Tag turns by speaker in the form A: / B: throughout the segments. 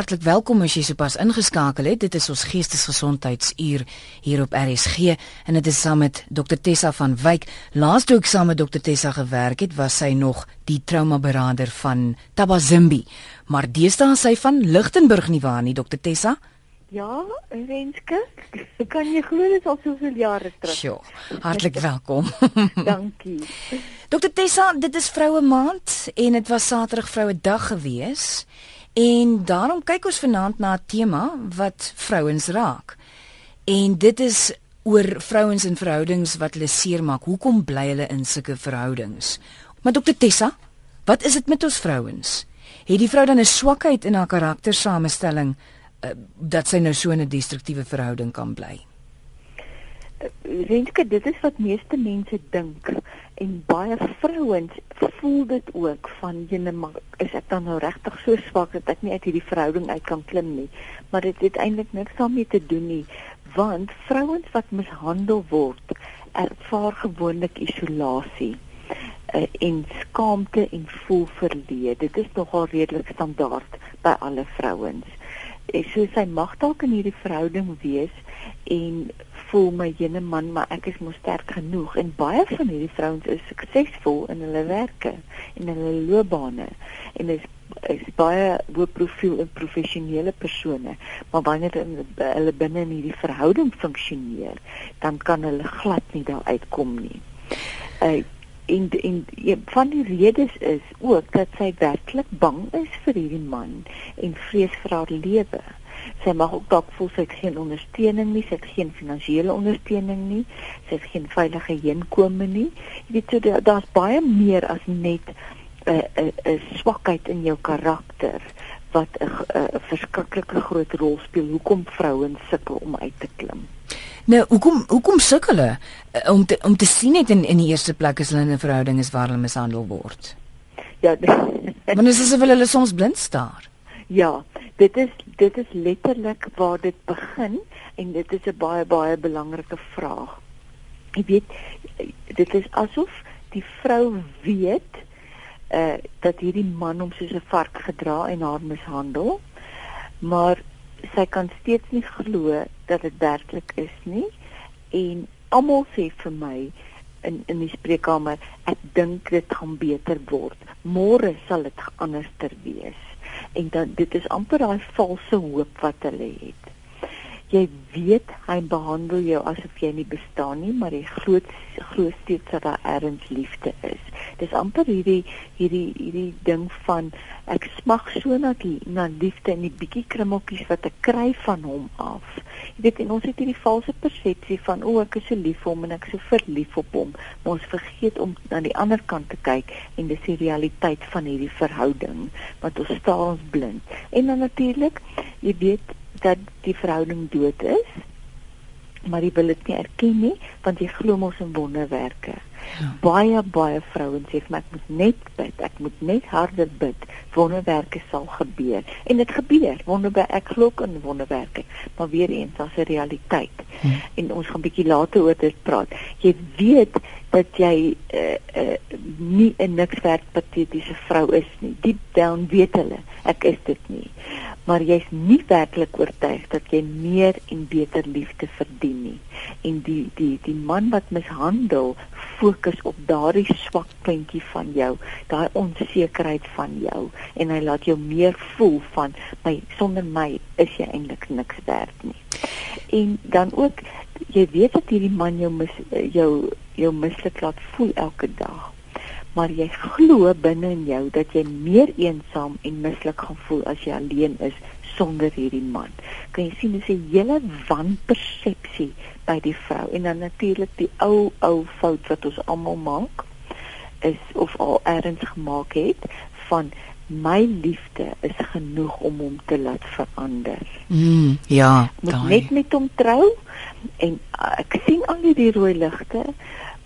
A: Hartlik welkom as jy sopas ingeskakel het. Dit is ons geestesgesondheidsuur hier op RSG en dit is saam met Dr Tessa van Wyk. Laas toe ek saam met Dr Tessa gewerk het, was sy nog die traumaberader van Tabazimbi. Maar deesdae is sy van Lichtenburg nie waar nie, Dr Tessa?
B: Ja, Wenske. Kan jy glo dit is al soveel jare terug?
A: Sjoe. Hartlik welkom.
B: Dankie.
A: Dokter Tessa, dit is Vroue Maand en dit was Saterdag Vroue Dag gewees. En daarom kyk ons vanaand na 'n tema wat vrouens raak. En dit is oor vrouens in verhoudings wat hulle seermaak. Hoekom bly hulle in sulke verhoudings? Maar Dokter Tessa, wat is dit met ons vrouens? Het die vrou dan 'n swakheid in haar karaktersamestelling? uh, dat sy nou so 'n destruktiewe verhouding kan bly.
B: Renske, dit is wat meeste mense dink en baie vrouens voel dit ook van jene maar is ek dan nou regtig so swak dat ek nie uit hierdie verhouding uit kan klim nie. Maar dit het eintlik niks daarmee te doen nie, want vrouens wat mishandel word, ervaar gewoonlik isolasie uh, en skaamte en voel verleë. Dit is nogal redelik standaard by alle vrouens so sy mag dalk in hierdie verhouding wees en voel my jene man maar ek is mos sterk genoeg en baie van hierdie vrouens is suksesvol in hulle werke en in hulle loopbane en is is baie hoë profiel en professionele persone maar wanneer hulle binne in hierdie verhouding funksioneer dan kan hulle glad nie daar uitkom nie. Uh, en en ja, van die redes is ook dat sy werklik bang is vir hierdie man en vrees vir haar lewe. Sy mag ook dalk voel sy het geen ondersteuning nie, sy het geen finansiële ondersteuning nie, sy het geen veilige heenkome nie. Jy weet so daar's baie meer as net 'n uh, 'n uh, 'n uh, swakheid in jou karakter wat 'n uh, uh, verskriklike groot rol speel hoekom vrouens sukkel om uit te klim.
A: Nou, hoekom hoekom sukkel hulle uh, om te, om te sien net in in die eerste plek as hulle in 'n verhouding is waar hulle mishandel word?
B: Ja.
A: Want is asof hulle soms blind staar.
B: Ja, dit is dit is letterlik waar dit begin en dit is 'n baie baie belangrike vraag. Jy weet, dit is asof die vrou weet uh dat hierdie man hom soos 'n vark gedra en haar mishandel, maar sy kan steeds nie glo dat dit werklik is nie. En almal sê vir my in in die spreekkamer ek dink dit gaan beter word. Môre sal dit anderster wees. En dan dit is amper daai valse hoop wat hulle het jy weet hy behandel jou asof jy nie bestaan nie, maar hy glo glo steeds dat daar erns liefde is. Dis amper hierdie hierdie hierdie ding van ek smag so na die na liefde en die bietjie krummeltjies wat ek kry van hom af. Jy weet en ons het hierdie valse persepsie van o, ek is so lief vir hom en ek is so verlief op hom, maar ons vergeet om aan die ander kant te kyk en dis die realiteit van hierdie verhouding wat ons staan ons blind. En dan natuurlik, jy weet dat die verhouding dood is maar jy wil dit nie erken nie want jy glo mos in wonderwerke. Ja. Baie baie vrouens sê ek moet net bid, ek moet net harder bid, wonderwerke sal gebeur. En dit gebeur. Wonderwerke, ek glo in wonderwerke, maar weer eens as 'n realiteit. Hm. En ons gaan bietjie later oor dit praat. Jy weet dat jy uh, uh, nie 'n niks werd patetiese vrou is nie. Deep down weet hulle ek is dit nie maar jy's nie werklik oortuig dat jy meer en beter liefde verdien nie. En die die die man wat mishandel fokus op daardie swak puntjie van jou, daai onsekerheid van jou en hy laat jou meer voel van my sonder my is jy eintlik niks werd nie. En dan ook jy weet dat hierdie man jou mis, jou jou mislik laat voel elke dag maar jy glo binne in jou dat jy meer eensaam en mislik gaan voel as jy alleen is sonder hierdie man. Kan jy sien dis 'n hele wanpersepsie by die vrou en dan natuurlik die ou ou fout wat ons almal maak is of al erns gemaak het van my liefde is genoeg om hom te laat verander.
A: Mm, ja,
B: moet net met hom trou en uh, ek sien al die rooi ligte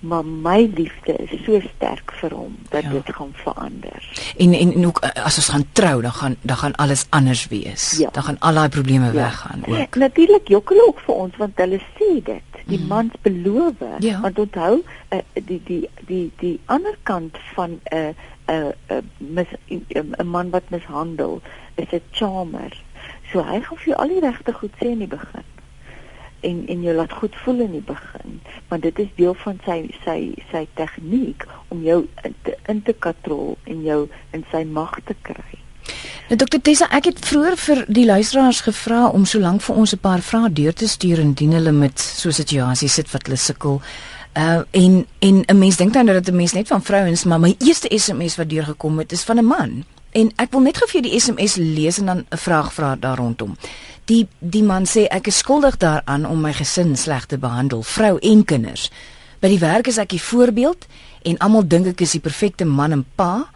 B: maar my liefde is so sterk vir hom dat ja. dit gaan verander.
A: En en, en ook as ons gaan trou, dan gaan dan gaan alles anders wees. Ja. Dan gaan al daai probleme ja. weggaan ook.
B: Natuurlik jok hulle ook vir ons want hulle sê dit. Die mm. mans beloof. Ja. Want onthou uh, die die die die ander kant van 'n 'n 'n 'n man wat mishandel is 'n charmer So hy gaan vir jou al die regte goed sê in die begin. En en jou laat goed voel in die begin, want dit is deel van sy sy sy tegniek om jou in te, in te katrol en jou in sy mag te kry.
A: Nou Dr Tessa, ek het vroeër vir die luisteraars gevra om so lank vir ons 'n paar vrae deur te stuur indien hulle met so 'n situasie sit wat hulle sukkel. Uh en en 'n mens dink dan dat dit 'n mens net van vrouens, maar my eerste SMS wat deurgekom het is van 'n man. En ek wil net gou vir die SMS lees en dan 'n vraag vra daar rondom. Die die man sê ek is skuldig daaraan om my gesin sleg te behandel, vrou en kinders. By die werk is ek die voorbeeld en almal dink ek is die perfekte man en pa.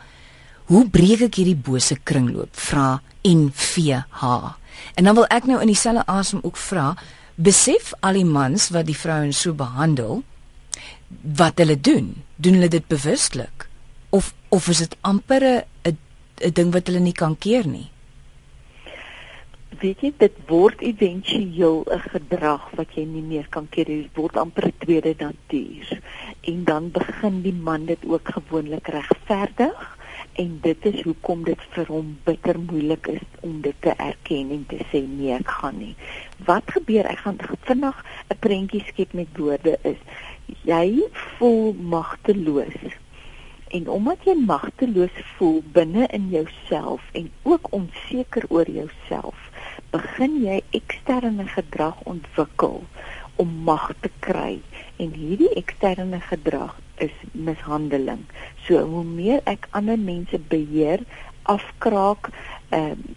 A: Hoe breek ek hierdie bose kringloop? Vra NVH. En dan wil ek nou in dieselfde asem ook vra, besef al die mans wat die vrouens so behandel wat hulle doen? Doen hulle dit bewuslik? Of of is dit amper 'n 'n ding wat hulle nie kan keer nie?
B: Weet jy dit word éventueel 'n gedrag wat jy nie meer kan keer nie. Dit word amper 'n tweede natuur. En dan begin die man dit ook gewoonlik regverdig en dit is hoekom dit vir hom bitter moeilik is om dit te erken en te sê nee ek gaan nie. Wat gebeur? Ek gaan vinnig 'n prentjie skep met woorde is jy voel magteloos. En omdat jy magteloos voel binne in jouself en ook onseker oor jouself, begin jy eksterne gedrag ontwikkel om mag te kry en hierdie eksterne gedrag is mishandeling. So hoe meer ek ander mense beheer, afkraak, ehm uh,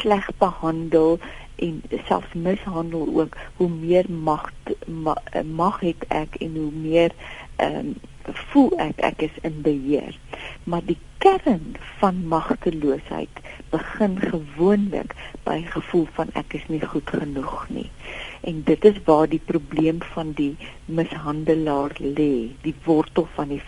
B: sleg behandel en selfs mishandel ook, hoe meer mag ma, mag het ek en hoe meer ehm um, voel ek ek is in beheer. Maar die kern van magteloosheid begin gewoonlik by gevoel van ek is nie goed genoeg nie. En dit is waar die probleem van die mishandelaar lê, die wortel van die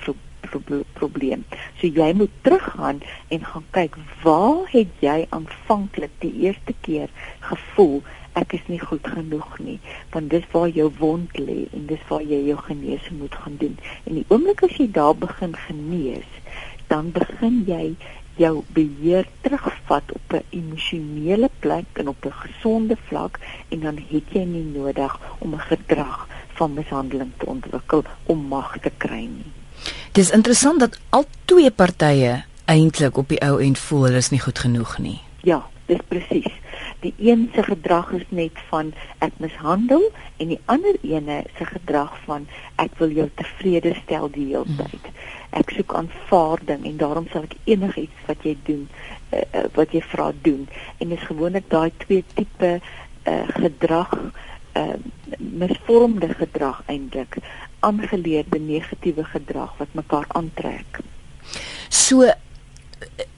B: probleem. So jy moet teruggaan en gaan kyk waar het jy aanvanklik die eerste keer gevoel ek is nie goed genoeg nie want dis waar jou wond lê en dis waar jy jou genesing moet gaan doen en die oomblik as jy daar begin genees dan begin jy jou beheer terugvat op 'n emosionele plek en op 'n gesonde vlak en dan het jy nie nodig om 'n gedrag van mishandeling te ontwikkel om mag te kry nie.
A: Dis interessant dat al twee partye eintlik op die ou end voel hulle is nie goed genoeg nie.
B: Ja, dis presies die een se gedrag is net van ek mishandel en die ander ene se gedrag van ek wil jou tevrede stel die hele hmm. tyd. Ek soek aanvaarding en daarom sal ek enigiets wat jy doen uh, uh, wat jy vra doen. En dis gewoonlik daai twee tipe uh, gedrag uh, misvormde gedrag eintlik aangeleerde negatiewe gedrag wat mekaar aantrek.
A: So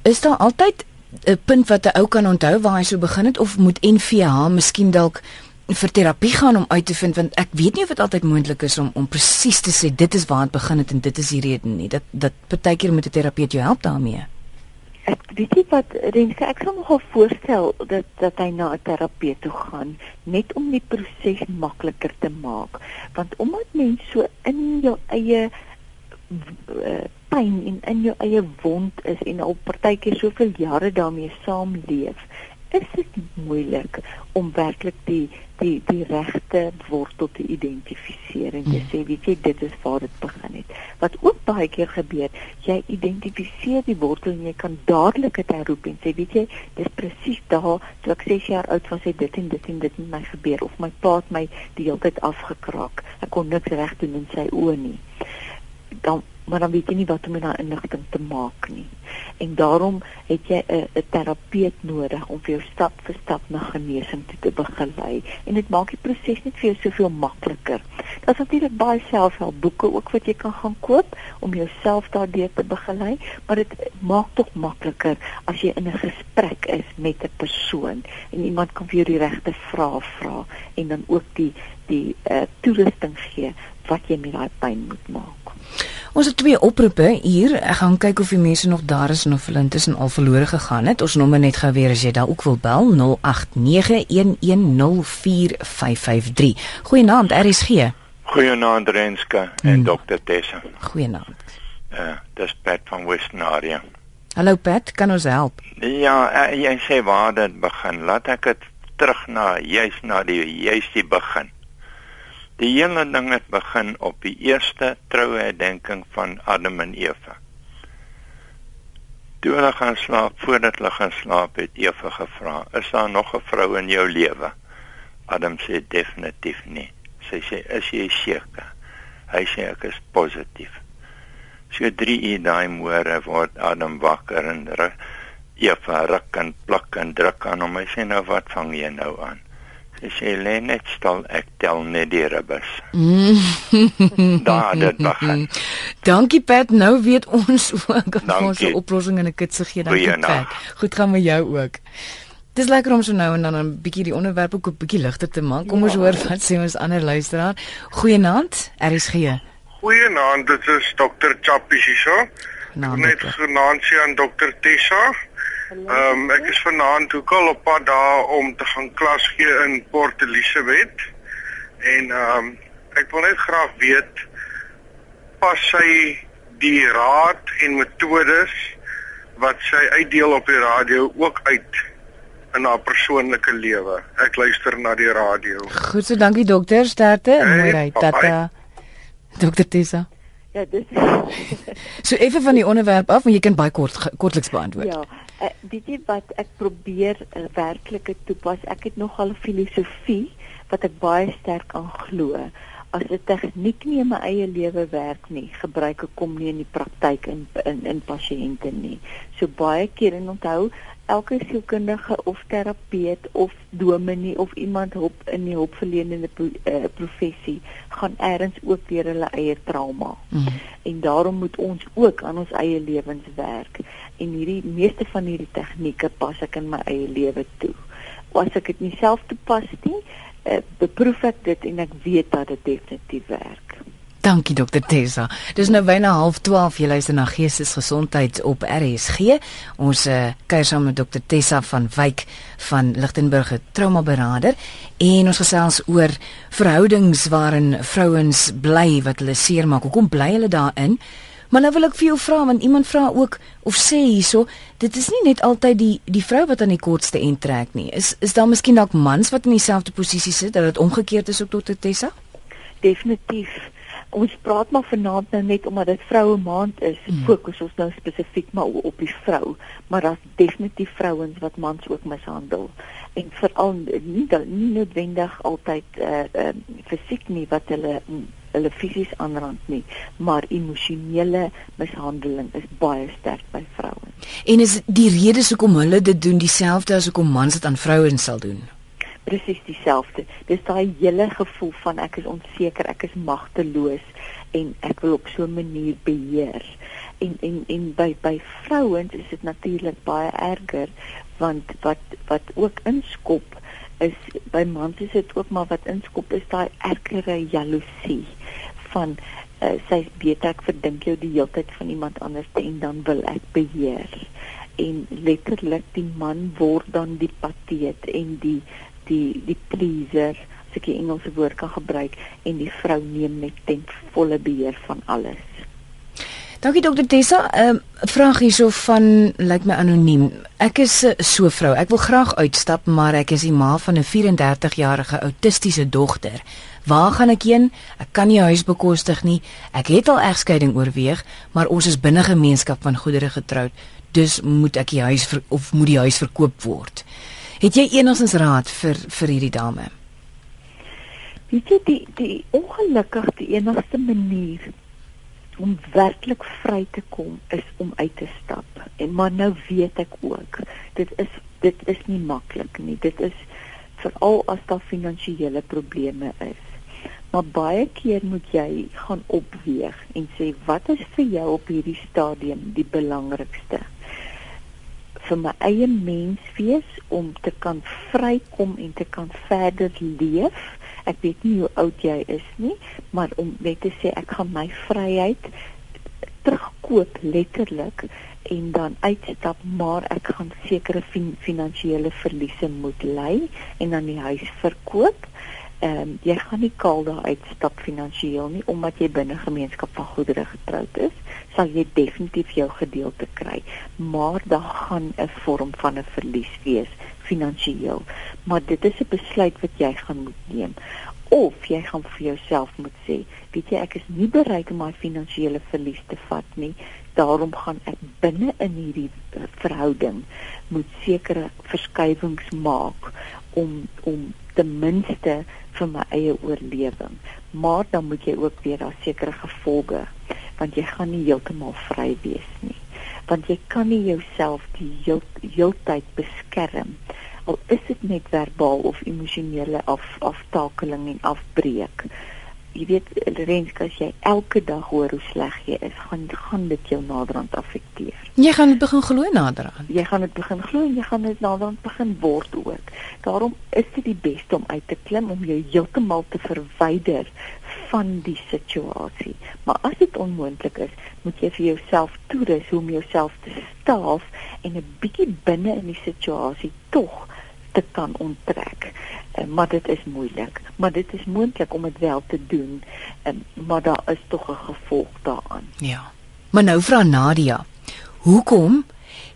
A: is daar altyd 'n punt wat 'n ou kan onthou waar hy so begin het of moet NVH miskien dalk vir terapie gaan om uit te vind? Want ek weet nie of dit altyd moontlik is om om presies te sê dit is waar dit begin het en dit is die rede nie. Dat dat partykeer moet 'n terapeut jou help daarmee.
B: Ek weet nie wat Renske ek sal nogal voorstel dat dat hy na 'n terapeut toe gaan net om die proses makliker te maak. Want omdat mens so in jou eie uh, pyn en in jou eie wond is en al partykeer soveel jare daarmee saamleef, is dit moeilik om werklik die die die regte wortel te identifiseer en te hmm. sê weet jy dit is waar dit begin het. Wat ook baie keer gebeur, jy identifiseer die wortel en jy kan dadelik dit herroep en sê weet jy dis presies daar toe ek 6 jaar oud was het dit en dit en dit met my gebeur of my pa het my die hele tyd afgekraak. Ek kon niks reg doen in sy oë nie. Dan maar dan weet jy nie wat om met daai inligting te maak nie. En daarom het jy 'n 'n terapeut nodig om vir jou stap vir stap na genesing toe te begelei en dit maak die proses net vir jou soveel makliker. Daar's natuurlik baie selfhelpboeke ook wat jy kan gaan koop om jouself daardeur te begelei, maar dit maak tog makliker as jy in 'n gesprek is met 'n persoon en iemand kan vir jou die regte vrae vra en dan ook die die uh, toerusting gee wat jy met daai pyn moet maak.
A: Ons het twee oproepe hier. Ek gaan kyk of die mense nog daar is en of hulle intussen al verlore gegaan het. Ons nommer net gou weer as jy daar ook wil bel 0891104553. Goeienaand, RSG.
C: Goeienaand Renske en hmm. Dr Tessa.
A: Goeienaand.
C: Eh, uh, dis Pat van Westnaria.
A: Hallo Pat, kan ons help?
C: Ja, uh, jy sê waar dit begin. Laat ek dit terug na juis na die juis die begin. Die hele ding het begin op die eerste trouherdenking van Adam en Eva. Toe hulle gaan slaap, voordat hulle gaan slaap, het Eva gevra: "Is daar nog 'n vrou in jou lewe?" Adam sê definitief nie. Sy sê: "Is jy seker?" Hy sê: "Ek is positief." So 3 uur daai môre word Adam wakker en Eva ruk en pluk en druk aan hom. Hy sê: "Nou wat vang jy nou aan?" Sy sê: "Lê net stil, ek tel net die ribbes." Daar dit begin.
A: Dankie Pat, nou weet ons ook of
C: Dankie.
A: ons 'n oplossing in 'n kits gee dan. Pat. Goed gaan met jou ook. Dis lekker om so nou en dan 'n bietjie die onderwerp ook 'n bietjie ligter te maak. Kom ons
B: Ja.
A: hoor wat sê ons ander luisteraar. Goeienaand, RSG.
D: Goeienaand, dit is Dr. Chappies hierso. Net genaamd sê aan Dr. Tessa. Ehm um, ek is vanaand ook al op pad daar om te gaan klas gee in Port Elizabeth. En ehm um, ek wil net graag weet pas sy die raad en metodes wat sy uitdeel op die radio ook uit in haar persoonlike lewe. Ek luister na die radio.
A: Goed so, dankie dokter. Sterkte en
D: Hey,
A: mooi ry.
D: bye-bye.
A: Tata. Dokter Tessa.
B: Ja, dis
A: So effe van die onderwerp af, maar jy kan baie kort kortliks beantwoord.
B: Ja, uh, weet jy wat ek probeer uh, werklike toepas? Ek het nogal filosofie wat ek baie sterk aan glo. As 'n tegniek nie in my eie lewe werk nie, gebruik ek kom nie in die praktyk in in in pasiënte nie. So baie keer en onthou elke sielkundige of terapeut of dominee of iemand hulp in die hulpverlenende pro, uh, professie gaan eers ook deur hulle eie trauma.
A: Mm.
B: En daarom moet ons ook aan ons eie lewens werk. En hierdie meeste van hierdie tegnieke pas ek in my eie lewe toe. As ek dit nie self toepas nie, uh, beproef ek dit en ek weet dat dit definitief werk.
A: Dankie dokter Tessa. Dis nou byna 12:30 jy luister na Geestesgesondheid op RSG. Ons uh, kuier saam met dokter Tessa van Wyk van Lichtenburg, traumaberader, en ons gesels oor verhoudings waarin vrouens bly wat hulle seermaak. Hoekom bly hulle daarin? Maar nou wil ek vir jou vra want iemand vra ook of sê hierso, dit is nie net altyd die die vrou wat aan die kortste end trek nie. Is is daar miskien dalk mans wat in dieselfde posisie sit dat dit omgekeerd is op dokter Tessa?
B: Definitief. Ons praat maar vanaand nou net omdat dit vroue maand is,
A: Mm.
B: fokus ons nou spesifiek maar op die vrou, maar daar's definitief vrouens wat mans ook mishandel. En veral nie nie noodwendig altyd uh, uh fisiek nie wat hulle hulle fisies aanrand nie, maar emosionele mishandeling is baie sterk by vrouens.
A: En is die redes hoekom hulle dit doen dieselfde as hoekom mans dit aan vrouens sal doen?
B: presies dieselfde. Dis daai hele gevoel van ek is onseker, ek is magteloos en ek wil op so 'n manier beheer. En en en by by vrouens is dit natuurlik baie erger want wat wat ook inskop is by mans is dit ook maar wat inskop is daai ergere jaloesie van uh, sy weet ek verdink jou die hele tyd van iemand anders en dan wil ek beheer en letterlik die man word dan die pateet en die die die pleaser as ek die Engelse woord kan gebruik en die vrou neem net ten volle beheer van alles.
A: Dankie dokter Tessa. 'n um, Vraag hierso van lyk my anoniem. Ek is uh, so vrou. Ek wil graag uitstap, maar ek is die ma van 'n 34-jarige autistiese dogter. Waar gaan ek heen? Ek kan nie 'n huis bekostig nie. Ek het al egskeiding oorweeg, maar ons is binne gemeenskap van goedere getroud. Dus moet ek die huis ver, of moet die huis verkoop word? Het jy enigstens raad vir vir hierdie dame?
B: Weet jy die die ongelukkig die enigste manier om werklik vry te kom is om uit te stap. En maar nou weet ek ook, dit is dit is nie maklik nie. Dit is veral as daar finansiële probleme is. Maar baie keer moet jy gaan opweeg en sê wat is vir jou op hierdie stadium die belangrikste? vir my eie mens wees om te kan vrykom en te kan verder leef. Ek weet nie hoe oud jy is nie, maar om net te sê ek gaan my vryheid terugkoop letterlik en dan uitstap, maar ek gaan sekere fin finansiële verliese moet ly en dan die huis verkoop. Ehm um, jy gaan nie kaal daar uitstap finansiëel nie omdat jy binne gemeenskap van goedere getroud is, sal jy definitief jou gedeelte kry, maar daar gaan 'n vorm van 'n verlies wees finansiëel. Maar dit is 'n besluit wat jy gaan moet neem of jy gaan vir jouself moet sê, weet jy ek is nie bereid om my finansiële verlies te vat nie. Daarom gaan ek binne in hierdie eh, verhouding moet sekere verskywings maak om om ten minste vir my eie oorlewing. Maar dan moet jy ook weer daar sekere gevolge want jy gaan nie heeltemal vry wees nie want jy kan nie jouself die heel heeltyd beskerm al is dit net verbaal of emosionele af aftakeling en afbreek jy weet Renske as jy elke dag hoor hoe sleg jy is gaan gaan dit jou naderhand affekteer.
A: Jy gaan dit begin glo naderhand.
B: Jy gaan dit begin glo en jy gaan dit naderhand begin word ook. Daarom is dit die beste om uit te klim om jou heeltemal te verwyder van die situasie. Maar as dit onmoontlik is, moet jy vir jouself toerus om jouself te staaf en 'n bietjie binne in die situasie tog te kan onttrek. Uh, maar dit is moeilik, maar dit is moontlik om dit wel te doen. Um, maar daar is tog 'n gevolg daaraan.
A: Ja. Maar nou vra Nadia, hoekom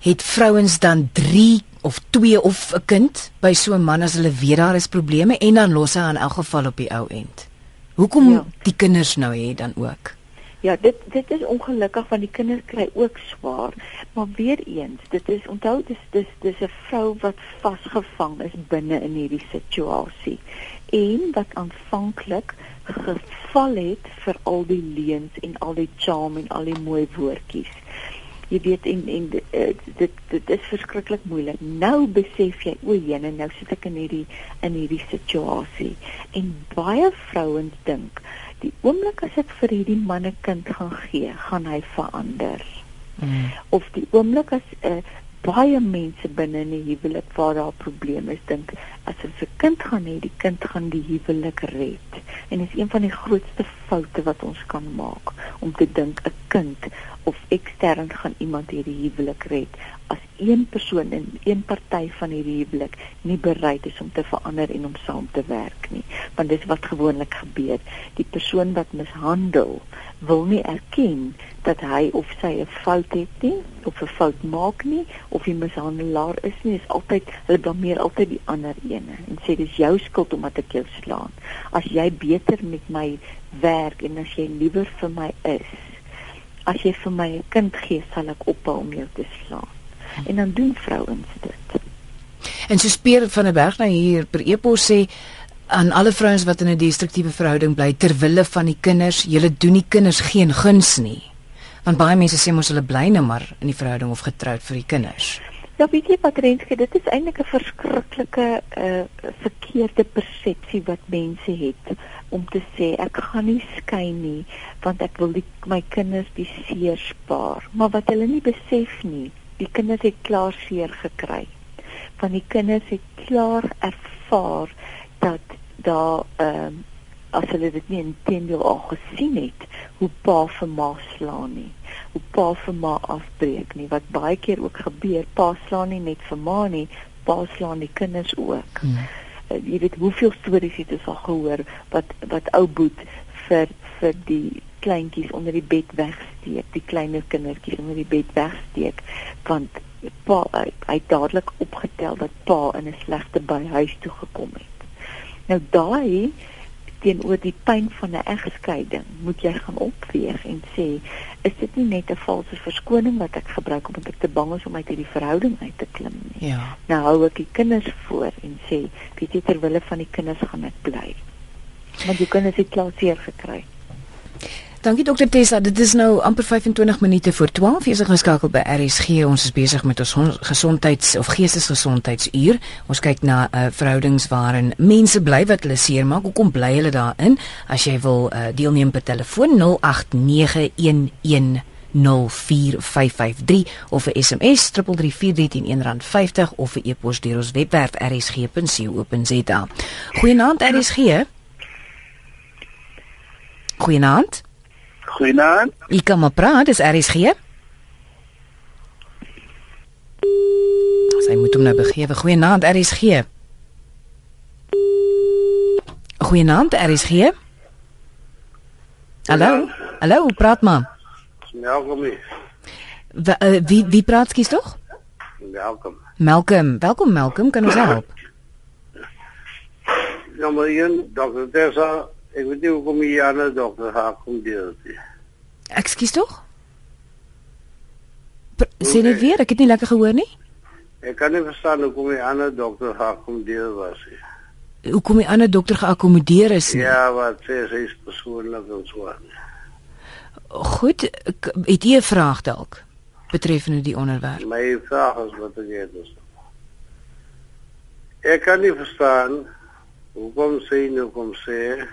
A: het vrouens dan 3 of 2 of 'n kind by so 'n man as hulle weet daar is probleme en dan los hy in elk geval op die ou end? Hoekom ja. die kinders nou hê dan ook?
B: Ja, dit dit is ongelukkig want die kinders kry ook swaar. Maar weer eens, dit is onthou dis dis dis 'n vrou wat vasgevang is binne in hierdie situasie en wat aanvanklik geval het vir al die leuns en al die charm en al die mooi woordjies jy weet en en uh, dit dit is verskriklik moeilik. Nou besef jy o, jene, nou sit ek in hierdie in hierdie situasie. En baie vrouens dink die oomblik as ek vir hierdie man 'n kind gaan gee, gaan hy verander. Mm. Of die oomblik as uh, baie mense binne in die huwelik waar daar probleme is, dink as hulle 'n kind gaan hê, die kind gaan die huwelik red. En dit is een van die grootste foute wat ons kan maak om te dink 'n kind of ekstern gaan iemand hierdie huwelik red. As een persoon in een party van hierdie huwelik nie bereid is om te verander en om saam te werk nie. Want dit is wat gewoonlik gebeur. Die persoon wat mishandel wil nie erken dat hy of sy 'n fout het nie of 'n fout maak nie of die mishandelaar is nie. Is altyd hulle blameer altyd die ander ene en sê dis jou skuld omdat ek jou slaan. As jy beter met my werk en as jy liewer vir my is as jy vir my 'n kind gee, sal ek ophou om jou te slaan. En dan doen vrouens dit.
A: En so speer van 'n berg nou hier per epos sê aan alle vrouens wat in 'n destruktiewe verhouding bly ter wille van die kinders, julle doen die kinders geen guns nie. Want baie mense sê mos hulle bly nou maar in die verhouding of getroud vir die kinders.
B: Ja, weet jy wat Renske, dit is eintlik 'n verskriklike uh verkeerde persepsie wat mense het om te sê ek gaan nie skei nie want ek wil die, my kinders die seer spaar. Maar wat hulle nie besef nie, die kinders het klaar seer gekry. Van die kinders het klaar ervaar dat daar ehm um, as hulle dit nie intendeel al gesien het hoe pa vir ma slaan nie. Hoe pa vir ma afbreek nie. Wat baie keer ook gebeur, pa slaan nie net vir ma nie, pa slaan die kinders ook. Hmm uh, jy weet hoeveel stories het ons al gehoor wat wat ou boet vir vir die kleintjies onder die bed wegsteek, die kleiner kindertjies onder die bed wegsteek want pa hy, hy dadelik opgetel dat pa in 'n slegte byhuis toe gekom het. Nou daai teenoor die pyn van 'n egskeiding moet jy gaan opweeg en sê is dit nie net 'n valse verskoning wat ek gebruik omdat ek te bang is om uit hierdie verhouding uit te klim nie.
A: Ja.
B: Nou hou ek die kinders voor en sê weet jy ter wille van die kinders gaan ek bly. Want jy kinders het klaar seer gekry.
A: Dankie dokter Tessa, dit is nou amper 25 minute voor 12. Jy is geskakel by RSG. Ons is besig met ons gesondheids of geestesgesondheidsuur. Ons kyk na uh, verhoudings waarin mense bly wat hulle seer maak. Hoekom bly hulle daarin? As jy wil uh, deelneem per telefoon 0891104553 of 'n SMS 3343 R50 of 'n e-pos deur ons webwerf rsg.co.za. Goeienaand RSG. Goeienaand.
E: Goeienaand.
A: Ek kom maar praat, dis RSG. Sy moet hom nou begewe. Goeienaand RSG. Goeienaand RSG. Hallo. Hallo, praat maar.
E: Welkom.
A: Wie uh, wie, wie praat skies tog?
E: Welkom.
A: Malcolm, welkom Malcolm, kan ons help?
E: Ja, maar een dokter Tessa, ek weet nie hoekom jy aan 'n dokter haar kom deur nie.
A: Ekskuus tog? Pr- Sê net weer, ek het nie lekker gehoor nie.
E: Ek kan nie verstaan hoekom jy aan 'n dokter haar kom deur was nie.
A: Hoekom die ander dokter geakkommodeer is nie?
E: Ja, wat sê sy is persoonlik en so aan.
A: Goed, k- het jy 'n vraag dalk betreffende die onderwerp?
E: My vraag is wat ek het is. Ek kan nie verstaan hoekom sy nou kom sê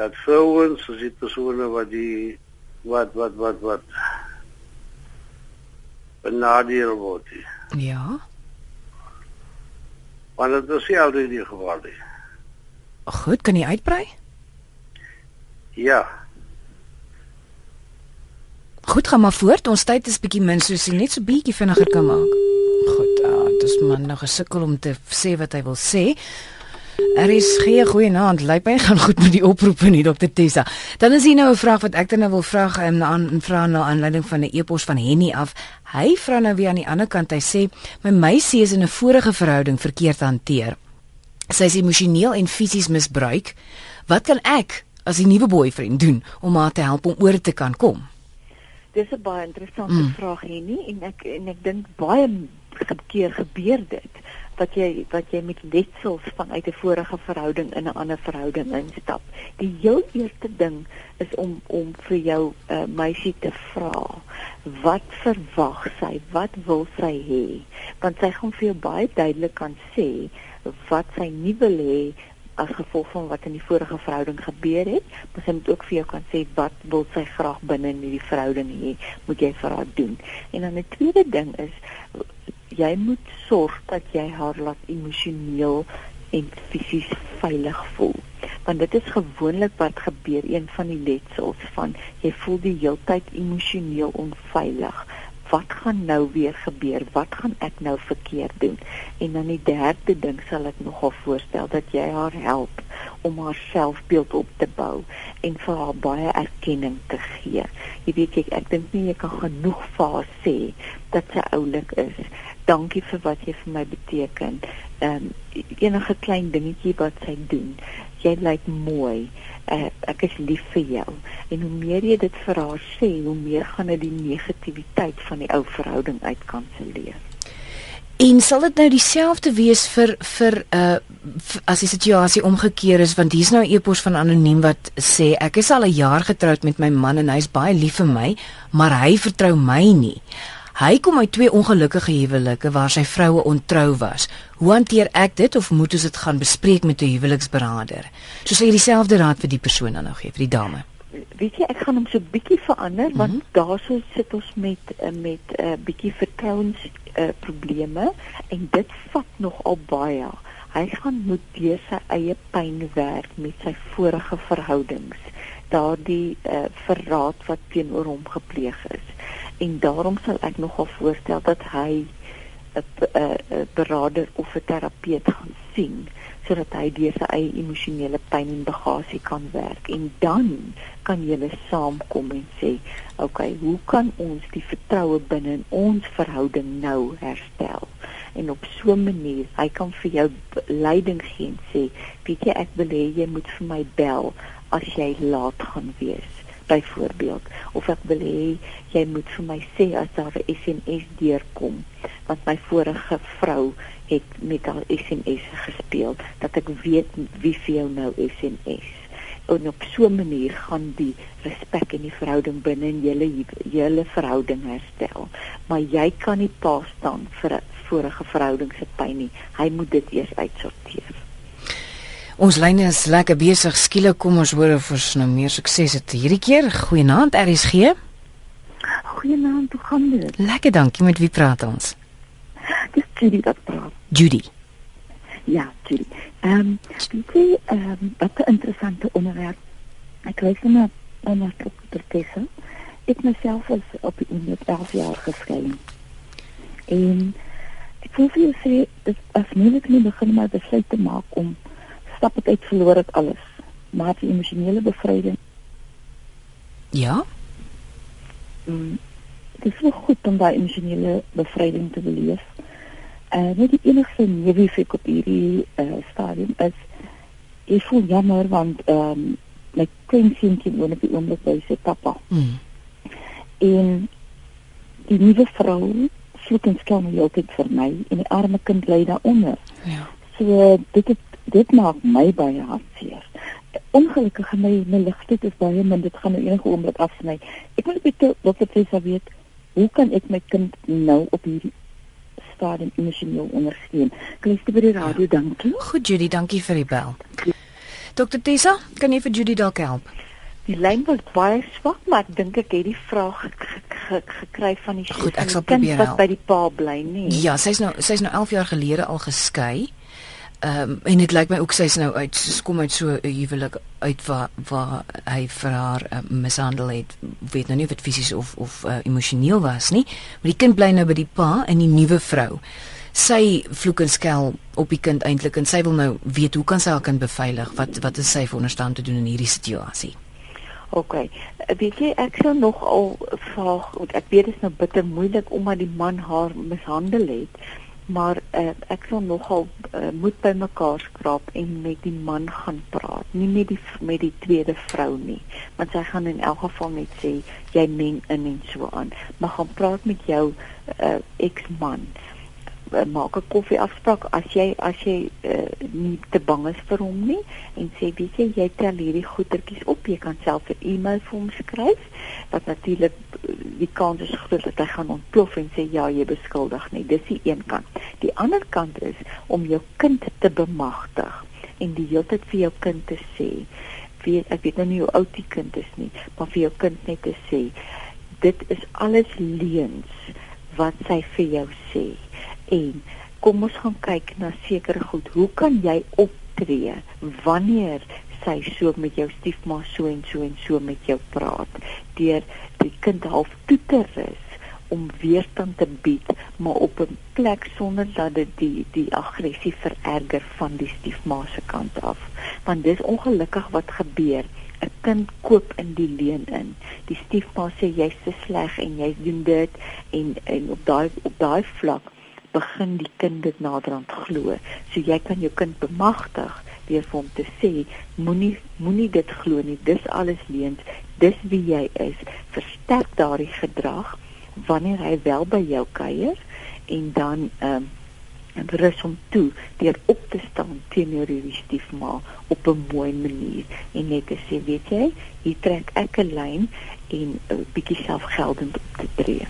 E: dat vrouens soos die persone wat die wat wat wat wat benadeel word.
A: Ja.
E: Want dit is nie altyd die geval nie.
A: Goed, kan jy uitbrei?
E: Ja.
A: Goed, gaan maar voort. Ons tyd is bietjie min, so jy net so bietjie vinniger kan maak. Goed, ah, dis man nou gesukkel om te sê wat hy wil sê. Er is geen goeie naam. Lyk my gaan goed met die oproepe nie, Dr Tessa. Dan is hier nou 'n vraag wat ek dan nou wil vra um, na aan vra na aanleiding van 'n e-pos van Henny af. Hy vra nou weer aan die ander kant. Hy sê my meisie is in 'n vorige verhouding verkeerd hanteer. Sy is emosioneel en fisies misbruik. Wat kan ek as die nuwe boyfriend doen om haar te help om oor te kan kom?
B: Dis 'n baie interessante
A: Mm.
B: vraag nie en ek en ek dink baie keer gebeur dit wat jy wat jy met letsels vanuit 'n vorige verhouding in 'n ander verhouding instap. Die heel eerste ding is om om vir jou uh, meisie te vra wat verwag sy? Wat wil sy hê? Want sy gaan vir jou baie duidelik kan sê wat sy nie wil hê as gevolg van wat in die vorige verhouding gebeur het, maar sy moet ook vir jou kan sê wat wil sy graag binne in hierdie verhouding hê, moet jy vir haar doen. En dan 'n tweede ding is jy moet sorg dat jy haar laat emosioneel en fisies veilig voel. Want dit is gewoonlik wat gebeur een van die letsels van jy voel die heeltyd emosioneel onveilig. Wat gaan nou weer gebeur? Wat gaan ek nou verkeerd doen? En dan die derde ding sal ek nogal voorstel dat jy haar help om haar selfbeeld op te bou en vir haar baie erkenning te gee. Jy weet ek, ek dink nie jy kan genoeg vir haar sê dat sy oulik is. Dankie vir wat jy vir my beteken. Ehm um, enige klein dingetjie wat sy doen. Jy lyk mooi. Uh, ek is lief vir jou. En hoe meer jy dit vir haar sê, hoe meer gaan dit die negativiteit van die ou verhouding uitkanselleer.
A: En sal dit nou dieselfde wees vir vir uh v- as die situasie omgekeer is want hier's nou 'n e-pos van anoniem wat sê ek is al 'n jaar getroud met my man en hy's baie lief vir my, maar hy vertrou my nie. Hy kom uit twee ongelukkige huwelike waar sy vroue ontrou was. Hoe hanteer ek dit of moet ons dit gaan bespreek met 'n huweliksberader? So sal jy dieselfde raad vir die persoon dan nou gee vir die dame.
B: weet jy ek gaan hom so bietjie verander mm -hmm. want daarso sit ons met eh, met 'n uh, bietjie vertrouens uh, probleme en dit vat nogal baie. Hy gaan moet deur sy eie pyn werk met sy vorige verhoudings. Daardie uh, verraad wat teenoor hom gepleeg is. En daarom sal ek nogal voorstel dat hy 'n 'n beraader of 'n terapeut gaan sien sodat hy deur sy eie emosionele pyn en bagasie kan werk en dan kan julle saamkom en sê, "Oké, okay, hoe kan ons die vertroue binne in ons verhouding nou herstel?" En op so 'n manier, hy kan vir jou leiding gee en sê, "Weet jy, ek wil hê jy moet vir my bel as jy laat gaan wees." Byvoorbeeld of ek wil hê jy moet vir my sê as daar 'n SMS deurkom want my vorige vrou het met haar SMS gespeel dat ek weet wie vir jou nou SMS en op so 'n manier gaan die respek in die verhouding binne in julle julle verhouding herstel. Maar jy kan nie pa staan vir 'n vorige verhouding se pyn nie. Hy moet dit eers uitsorteer
A: Ons lyne is lekker besig. Skielik kom ons hoor of ons nou meer sukses het hierdie keer. Goeienaand RSG.
B: Goeienaand, hoe gaan dit?
A: Lekker, dankie. Met wie praat ons?
B: Dis Judy wat praat.
A: Judy.
B: Ja, Judy. Ehm, um, weet jy, ehm, um, wat 'n interessante onderwerp. Ek luister na na Dr. Tessa. Ek myself is op die met 11 jaar geskei. En ek wil vir jou sê, dit as moeilik nie begin maar besluit te maak om stap ek uit verloor ek alles. Maar die emosionele bevryding,
A: Ja?
B: mm, dit is wel goed om daai emosionele bevryding te beleef. uh, net die enigste neeweffek op hierdie uh, stadium is ek voel jammer want ehm um, my kleinseentjie woon op die oomblik by sy pappa.
A: Mm.
B: En die nuwe vrou vloek en skel my altyd vir my en die arme kind lê daaronder.
A: Ja.
B: So dit het, dit maak my baie hartseer. Ongelukkig my my ligtheid is baie min dit gaan nou enige oomblik afsny. Ek wil net dokter Tessa weet hoe kan ek my kind nou op hierdie stadium emosioneel ondersteun? Klieste by die radio, ja. dankie.
A: Goed Judy, dankie vir die bel. Dr Tessa, kan jy vir Judy dalk help?
B: Die lyn was baie swak, maar ek dink ek het die vraag ge ge gekry van die
A: Goed, ek sal probeer
B: wat
A: help.
B: by die pa bly, nee.
A: Ja, sy's nou sy's nou 11 jaar gelede al geskei. Ehm um, en dit lyk my ook sy's nou uit sy kom uit so 'n huwelik uit waar waar hy vir haar uh, mishandel het. Weet nou nie of dit fisies of of uh, emosioneel was nie, maar die kind bly nou by die pa en die nuwe vrou. Sy vloek en skel op die kind eintlik en sy wil nou weet hoe kan sy haar kind beveilig? Wat wat is sy veronderstel om te doen in hierdie situasie?
B: OK. Weet jy ek sou nog al want ek weet dit is nou bitter moeilik omdat die man haar mishandel het, maar uh, ek sou nogal uh, moet by mekaar skraap en met die man gaan praat, nie met die met die tweede vrou nie, want sy gaan in elk geval net sê jy meng in en so aan, maar gaan praat met jou uh, eksman uh, maak 'n koffie afspraak as jy as jy uh, nie te bang is vir hom nie en sê weet jy jy tel hierdie goedertjies op. Jy kan self 'n e-mail vir hom skryf. Wat natuurlik uh, die kans is groot dat hy gaan ontplof en sê ja jy beskuldig nie. Dis die een kant. Die ander kant is om jou kind te bemagtig en die hele tyd vir jou kind te sê weet ek weet nou nie hoe oud die kind is nie maar vir jou kind net te sê dit is alles leuns wat sy vir jou sê en kom ons gaan kyk na sekere goed. Hoe kan jy optree wanneer sy so met jou stiefma so en so en so met jou praat deur die kind half toe te rus om weerstand te bied maar op 'n plek sonder dat dit die die aggressie vererger van die stiefma se kant af want dis ongelukkig wat gebeur 'n kind koop in die leen in. Die stiefma sê jy's te sleg en jy doen dit en en op daai op daai vlak begin die kind dit naderhand glo. So jy kan jou kind bemagtig deur vir hom te sê moenie moenie dit glo nie. Dis alles leuns. Dis wie jy is. Versterk daardie gedrag wanneer hy wel by jou kuier en dan ehm um, rus hom toe deur op te staan teenoor hierdie stiefma op 'n mooi manier en net te sê weet jy hier trek ek 'n lyn en 'n bietjie selfgeldend op te tree.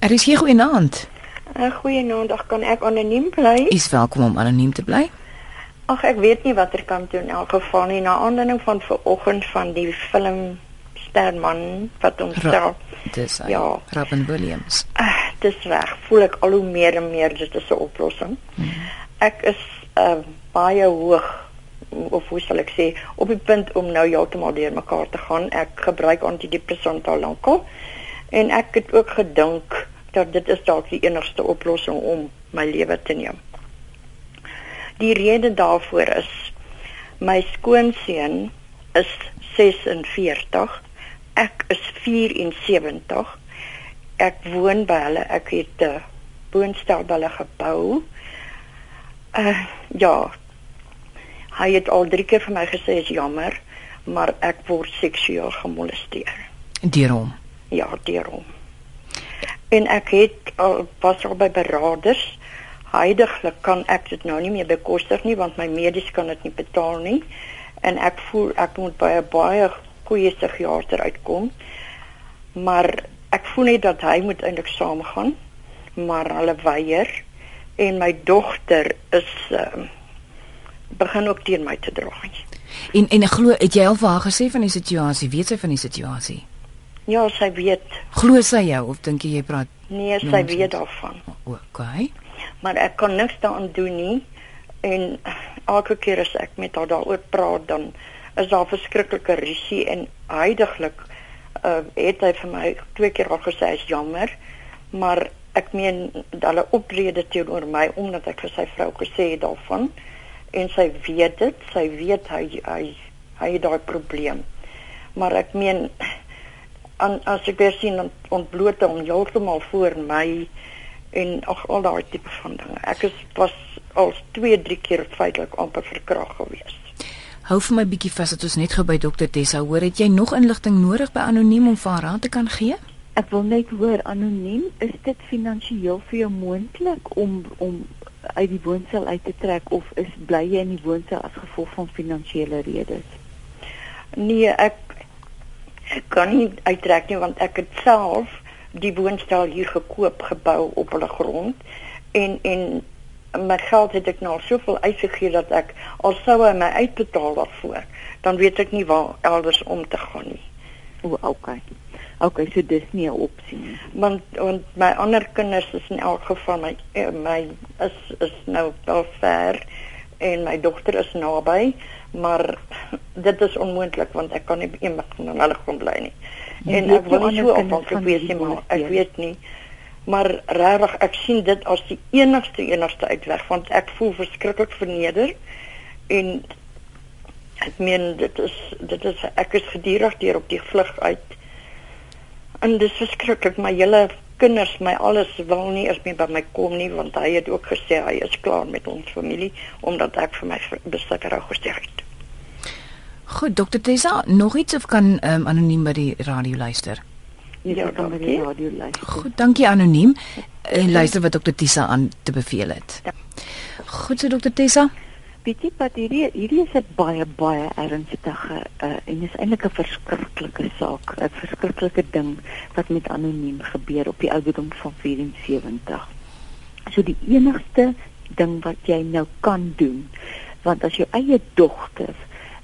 A: Er is hier goeienaand.
F: Uh, Goeienaand, kan ek anoniem bly?
A: Is welkom om anoniem te bly.
F: Ag ek weet nie wat er kan doen in elk geval nie na aanleiding van vanoggend van die film Sterman wat ons
A: Ra-
F: stel.
A: Dis.
F: Ja.
A: Robin Williams.
F: Uh, dis reg, voel ek al hoe meer en meer dit is 'n oplossing. Ek is uh, baie hoog of hoe sal ek sê op die punt om nou heeltemal deurmekaar te gaan. Ek gebruik antidepressante al lankal en ek het ook gedink dat dit is dalk die enigste oplossing om my lewe te neem. Die rede daarvoor is my skoonseun is 46. Ek is 74. Ek woon by hulle. Ek het 'n woonstel by hulle gebou. Uh ja. Hy het al drie keer vir my gesê is jammer, maar ek word seksueel gemolesteer.
A: Deur hom.
F: Ja, deur hom. En ek het al was al by beraders. Heidiglik kan ek dit nou nie meer bekostig nie want my medies kan dit nie betaal nie. En ek voel ek moet 'n baie goeie psigiater uitkom. Maar ek voel net dat hy moet eintlik saamgaan, maar hulle weier en my dogter is uh, begin ook teen my te draai.
A: En en glo het jy al vir haar gesê van die situasie? Weet sy van die situasie?
F: Ja, sy weet.
A: Glo sy jou of dink jy jy praat
F: Nee, sy
A: Nonsens.
F: weet daarvan.
A: okay?
F: maar ek kan niks daaraan doen nie en elke keer as ek met haar daaroor praat dan is daar verskriklike rusie en heidiglik uh, het hy vir my twee keer al gesê hy's jammer maar ek meen hulle optrede teenoor my omdat ek vir sy vrou gesê het daarvan en sy weet dit sy weet hy hy hy het daai probleem maar ek meen aan as ek weer sien ont- ontbloot hom heeltemal voor my en ag al daai tipe van dinge. Ek is was al 2, 3 keer feitelik amper verkragt gewees.
A: Hou vir my bietjie vas dat ons net gou by dokter Tessa hoor, het jy nog inligting nodig by anoniem om vir haar raad te kan gee?
B: Ek wil net hoor anoniem, is dit finansiëel vir jou moontlik om om uit die woonstel uit te trek of is bly jy in die woonstel as gevolg van finansiële redes?
F: Nee, ek ek kan nie uittrek nie want ek het self die woonstel hier gekoop gebou op hulle grond en en my geld het ek nou al soveel uitgegee dat ek al sou hy my uitbetaal daarvoor dan weet ek nie waar elders om te gaan nie.
B: O, okay. Okay, so dis nie 'n opsie nie.
F: Want want my ander kinders is in elk geval my eh, my is is nou wel ver en my dogter is naby, maar dit is onmoontlik want ek kan nie eendag van hulle kon bly nie.
B: Jy
F: En ek wil nie so afhanklik wees
B: nie
F: maar ek weet nie. Maar regtig ek sien dit as die enigste enigste uitweg want ek voel verskriklik verneder en ek meen dit is dit is ek is gedurig deur op die vlug uit En dis verskriklik, my hele kinders, my alles wil nie eens meer by my kom nie want hy het ook gesê hy is klaar met ons familie omdat ek vir my bestukker gesê het.
A: Goed, dokter Tessa, nog iets of kan um, anoniem by die radio luister?
F: Ja,
B: ja, kan by die radio luister.
A: Goed, dankie anoniem. En luister wat dokter Tessa aan te beveel het.
F: Ja.
A: Goed so dokter Tessa.
B: Weet jy wat hierdie hierdie is 'n baie baie ernstige uh, en is eintlik 'n verskriklike saak, 'n verskriklike ding wat met anoniem gebeur op die ouderdom van 74. So die enigste ding wat jy nou kan doen, want as jou eie dogter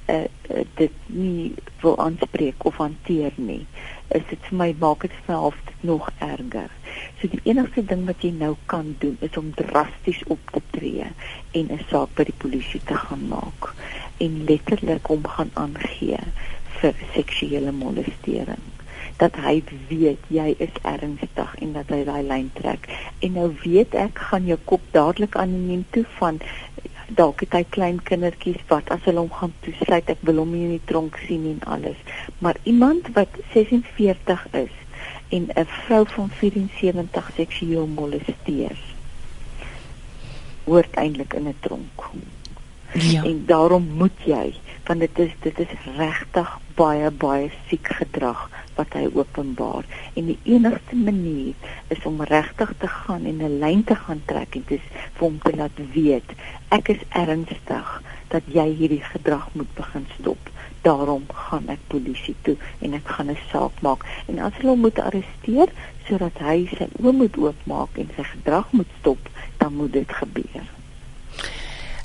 B: uh, dit nie wil aanspreek of hanteer nie, is dit vir my maak dit half nog erger. So die enigste ding wat jy nou kan doen is om drasties op te tree en 'n saak by die polisie te gaan maak en letterlik om gaan aangee vir seksuele molestering dat hy weet jy is ernstig en dat hy daai lyn trek en nou weet ek gaan jou kop dadelik anoniem toe van dalk het hy klein kindertjies wat as hulle hom gaan toesluit ek wil hom nie in die tronk sien en alles maar iemand wat 46 is en 'n vrou van 74 seksueel molesteer hoort eintlik in 'n tronk.
A: Ja.
B: En daarom moet jy want dit is dit is regtig baie baie siek gedrag wat hy openbaar. En die enigste manier is om regtig te gaan en 'n lyn te gaan trek en dis vir hom te laat weet ek is ernstig dat jy hierdie gedrag moet begin stop. Daarom gaan ek polisie toe en ek gaan 'n saak maak. En as hulle hom moet arresteer sodat hy sy oë moet oopmaak en sy gedrag moet stop dan moet dit gebeur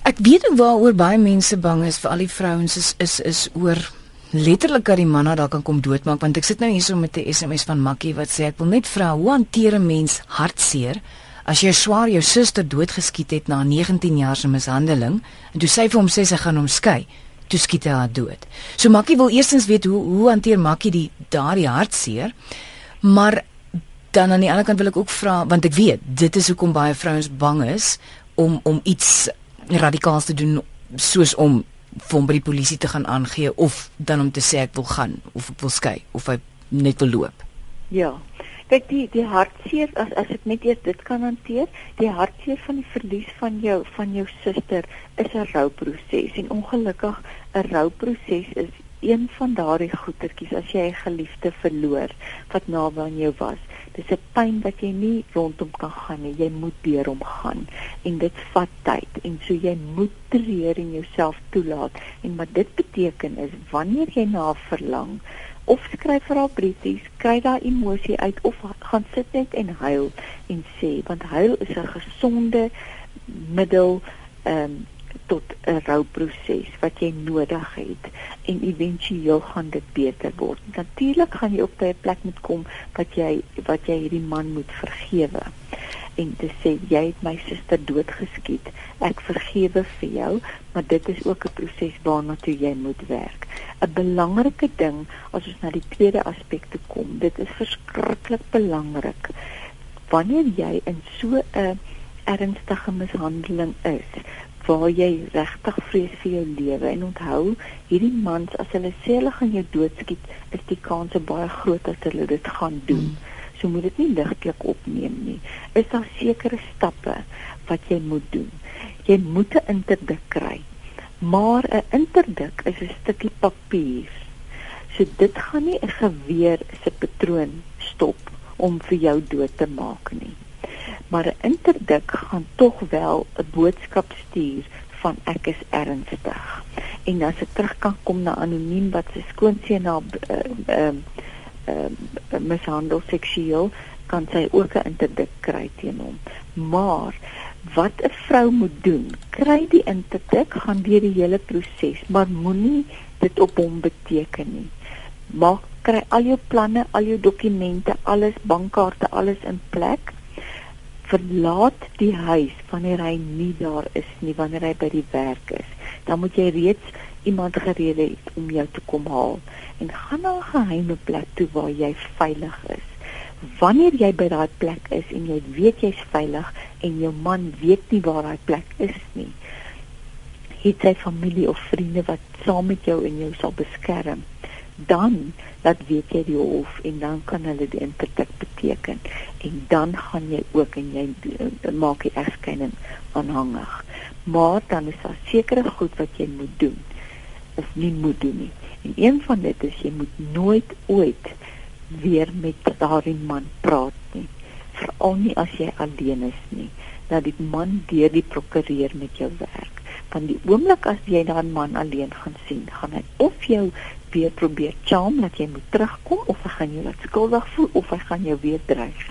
A: Ek weet ook waaroor baie mense bang is vir al die vrouens is is is oor letterlik dat die manne daar kan kom doodmaak want ek sit nou hierso met 'n SMS van Makkie wat sê ek wil net vra hoe hanteer 'n mens hartseer as jy swaar jou suster doodgeskiet het na 19 jaar se mishandeling en toe sy vir hom sê sy gaan hom skei toe skiet hy haar dood. So Makkie wil eerstens weet hoe hoe hanteer Makkie die daardie hartseer maar dan aan die ander kant wil ek ook vra want ek weet dit is hoekom baie vrouens bang is om om iets radikaals te doen soos om vir hom by die polisie te gaan aangee of dan om te sê ek wil gaan of ek wil skei of hy net wil loop.
B: Ja. Kyk die die hartseer as as ek net eers dit kan hanteer, die hartseer van die verlies van jou van jou suster is 'n rouproses en ongelukkig 'n rouproses is een van daardie goetertjies as jy 'n geliefde verloor wat naby aan jou was. Dis 'n pyn wat jy nie rondom kan gaan nie. Jy moet deur hom gaan en dit vat tyd en so jy moet treur en jouself toelaat. En wat dit beteken is wanneer jy na haar verlang of skryf vir haar briefies, kry daai emosie uit of gaan sit net en huil en sê want huil is 'n gesonde middel ehm um, tot 'n rouproses wat jy nodig het en éventueel gaan dit beter word. Natuurlik gaan jy op 'n plek moet kom wat jy wat jy hierdie man moet vergewe en te sê jy het my suster doodgeskiet. Ek vergewe vir jou, maar dit is ook 'n proses waarna toe jy moet werk. 'n Belangrike ding as ons na die tweede aspek toe kom, dit is verskriklik belangrik. Wanneer jy in so 'n ernstige mishandeling is, waar jy regtig vrees vir jou lewe en onthou, hierdie mans as hulle sê hulle gaan jou doodskiet, is die kans baie groot dat hulle dit gaan doen. So moet dit nie ligtelik opneem nie. Is daar sekere stappe wat jy moet doen? Jy moet 'n interdik kry. Maar 'n interdik is 'n stukkie papier. So dit gaan nie 'n geweer se patroon stop om vir jou dood te maak nie. Maar 'n interdik gaan tog wel 'n boodskap stuur van ek is ernstig. En as ek terug kan kom na anoniem wat sy skoonseun na ehm uh, uh, uh, mishandel seksueel kan sy ook 'n interdik kry teen hom. Maar wat 'n vrou moet doen, kry die interdik, gaan deur die hele proses, maar moenie dit op hom beteken nie. Maak kry al jou planne, al jou dokumente, alles bankkaarte, alles in plek verlaat die huis wanneer hy nie daar is nie wanneer hy by die werk is. Dan moet jy reeds iemand gereed het om jou te kom haal. En gaan na 'n geheime plek toe waar jy veilig is. Wanneer jy by daai plek is en jy weet jy's veilig en jou man weet nie waar daai plek is nie het sy familie of vriende wat saam met jou en jou sal beskerm dan dat weet jy die hof en dan kan hulle die interdik beteken. En dan gaan jy ook en jy uh, maak die egskeiding aanhangig. Maar dan is daar sekere goed wat jy moet doen of nie moet doen nie. En een van dit is jy moet nooit ooit weer met daardie man praat nie. Veral nie as jy alleen is nie. Dat die man deur die prokureur met jou werk van die oomblik as jy daai man alleen gaan sien gaan hy of jou weer probeer charm dat jy moet terugkom of hy gaan jou laat skuldig voel of hy gaan jou weer dreig.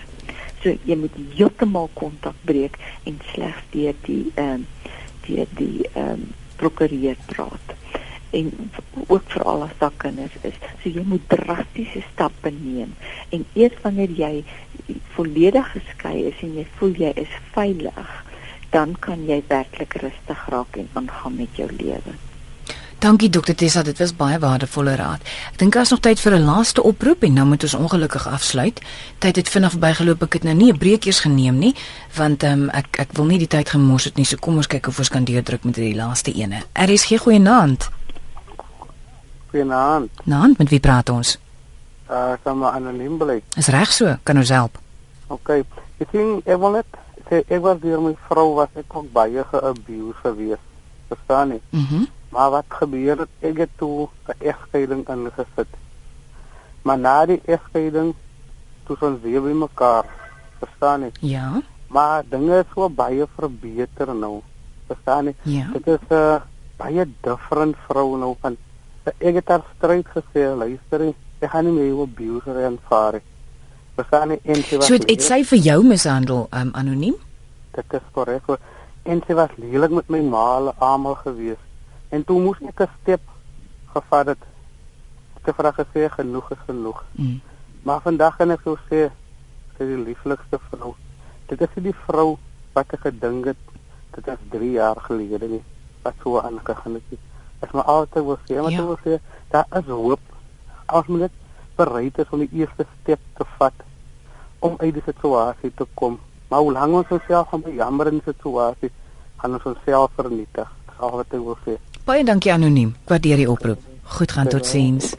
B: So jy moet heeltemal kontak breek en slegs deur die ehm uh, deur die ehm um, prokureur praat. En ook vir al as daar kinders is. So jy moet drastiese stappe neem en eers wanneer jy volledig geskei is en jy voel jy is veilig, dan kan jy werklik rustig raak en aangaan met jou lewe.
A: Dankie dokter Tessa, dit was baie waardevolle raad. Ek dink daar's nog tyd vir 'n laaste oproep en dan moet ons ongelukkig afsluit. Tyd het vinnig verbygeloop. Ek het nou nie 'n breekies geneem nie, want ehm um, ek ek wil nie die tyd gemors het nie. So kom ons kyk of ons kan deurdruk met die laaste ene. Er is geen goeie naam.
E: Goeie naam.
A: Naam, met wie praat ons?
E: Uh, kom maar anoniem bly.
A: Is reg so, kan ons help.
E: OK. Ek sien ek wil net sê ek was deur my vrou was ek ook baie geabuse gewees. Verstaan jy?
A: Mhm. Mm
E: Maar wat gebeur het ek het toe 'n egskeiding ingesit. Maar na die egskeiding toe ons weer by mekaar, verstaan jy?
A: Ja.
E: Maar dinge is so baie verbeter nou. Verstaan jy?
A: Ja.
E: Dit is 'n uh, baie different vrou nou van ek het haar stryd gesê, luister, ek gaan nie meer op abuser aanvaar. Verstaan jy? En sy was
A: So dit sê vir jou mishandel um, anoniem?
E: Dit is korrek. En sy was lelik met my ma almal gewees. En toe moes ek 'n stap gevat het. Ek het vir haar gesê genoeg is genoeg.
A: Mm.
E: Maar vandag kan ek sou sê sy is die lieflikste vrou. Dit is die vrou wat ek gedink het dit is 3 jaar gelede nie. Wat so aangegaan het. Ek maar altyd wil sê, maar
A: Ja.
E: wil sê daar is hoop. As mens net bereid is om die eerste stap te vat om uit die situasie te kom. Maar hoe lank ons onsself gaan bejammer in die situasie, gaan ons onsself vernietig. Al wat ek wil sê.
A: Baie dankie anoniem. Waardeer die oproep. Goed gaan totsiens.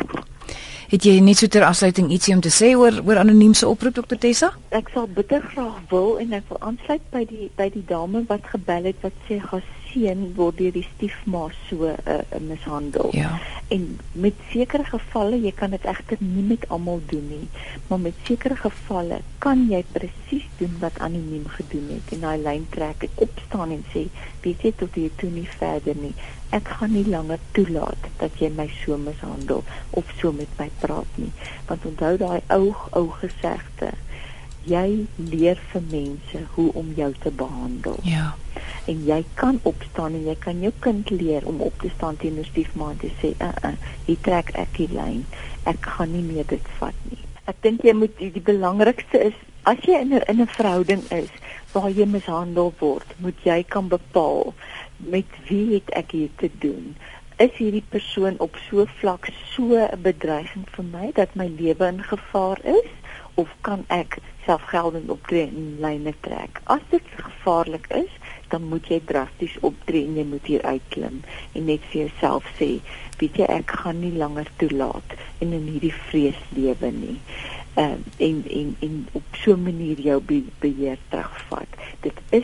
A: Het jy net so ter afsluiting ietsie om te sê oor oor anoniem se oproep dokter Tessa?
B: Ek sal bitter graag wil en ek wil aansluit by die by die dame wat gebel het wat sê haar seun word deur die stiefma so 'n uh, uh, mishandel.
A: Ja.
B: En met sekere gevalle, jy kan dit egter nie met almal doen nie, maar met sekere gevalle kan jy presies doen wat anoniem gedoen het en daai lyn trek en opstaan en sê, weet jy tot hier toe nie verder nie. Ek gaan nie langer toelaat dat jy my so mishandel of so met my praat nie. Want onthou daai ou ou gesegde, jy leer vir mense hoe om jou te behandel
A: Ja.
B: en jy kan opstaan en jy kan jou kind leer om op te staan teenoor stiefma en te sê, "Uh, uh, hier trek ek die lyn. Ek gaan nie meer dit vat nie." Ek dink jy moet die, die belangrikste is as jy in 'n in 'n verhouding is waar jy mishandel word, moet jy kan bepaal met wie het ek hier te doen? Is hierdie persoon op so 'n vlak so 'n bedreiging vir my dat my lewe in gevaar is of kan ek selfgeldend optree en lyne trek? As dit gevaarlik is, dan moet jy drasties optree en jy moet hier uitklim en net vir jouself sê, weet jy ek gaan nie langer toelaat en in hierdie vrees lewe nie. Uh, en en en op so 'n manier jou be beheer terugvat. Dit is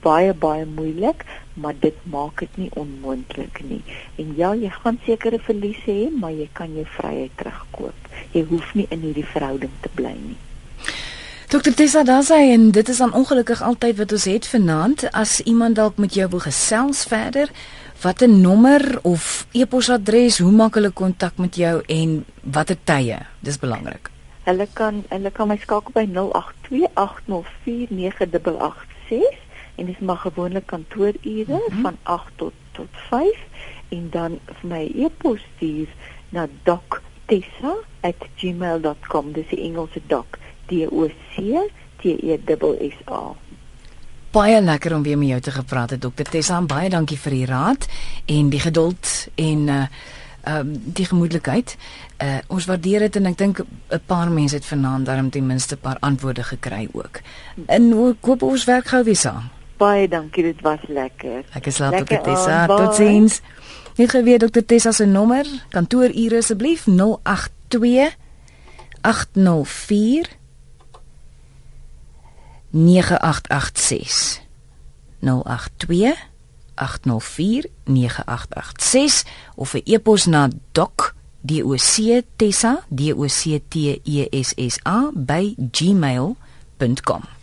B: baie baie moeilik, maar dit maak dit nie onmoontlik nie. En ja, jy gaan sekere verliese hê, maar jy kan jou vryheid terugkoop. Jy hoef nie in hierdie verhouding te bly nie.
A: Dokter Tessa Dasay en dit is dan ongelukkig altyd wat ons het vanaand as iemand dalk met jou wil gesels verder watter nommer of e-posadres hoe maak hulle kontak met jou en watter tye dis belangrik
B: Hulle kan hulle kan my skakel by 0828049886 en dis maar gewone kantoorure mm -hmm. van 8 tot tot 5 en dan vir my e-pos stuur na doctessa@gmail.com dis die Engelse doc D O C T E S S A.
A: Baie lekker om weer met jou te gepraat het Dr Tessa. Baie dankie vir die raad en die geduld en uh ehm um, die gemoedelikheid. Uh ons waardeer dit en ek dink 'n paar mense het vanaand daarom ten minste 'n paar antwoorde gekry ook. En hoe koop ons werk gou weer saam?
B: Baie dankie, dit was lekker.
A: Ek is laat op Tessa. Totsiens. Net geweet Dr Tessa se nommer, kantoorure asseblief 082 804 9886 082 0891104886 of 'n e-pos na doc doctessa d o c t e by gmail.com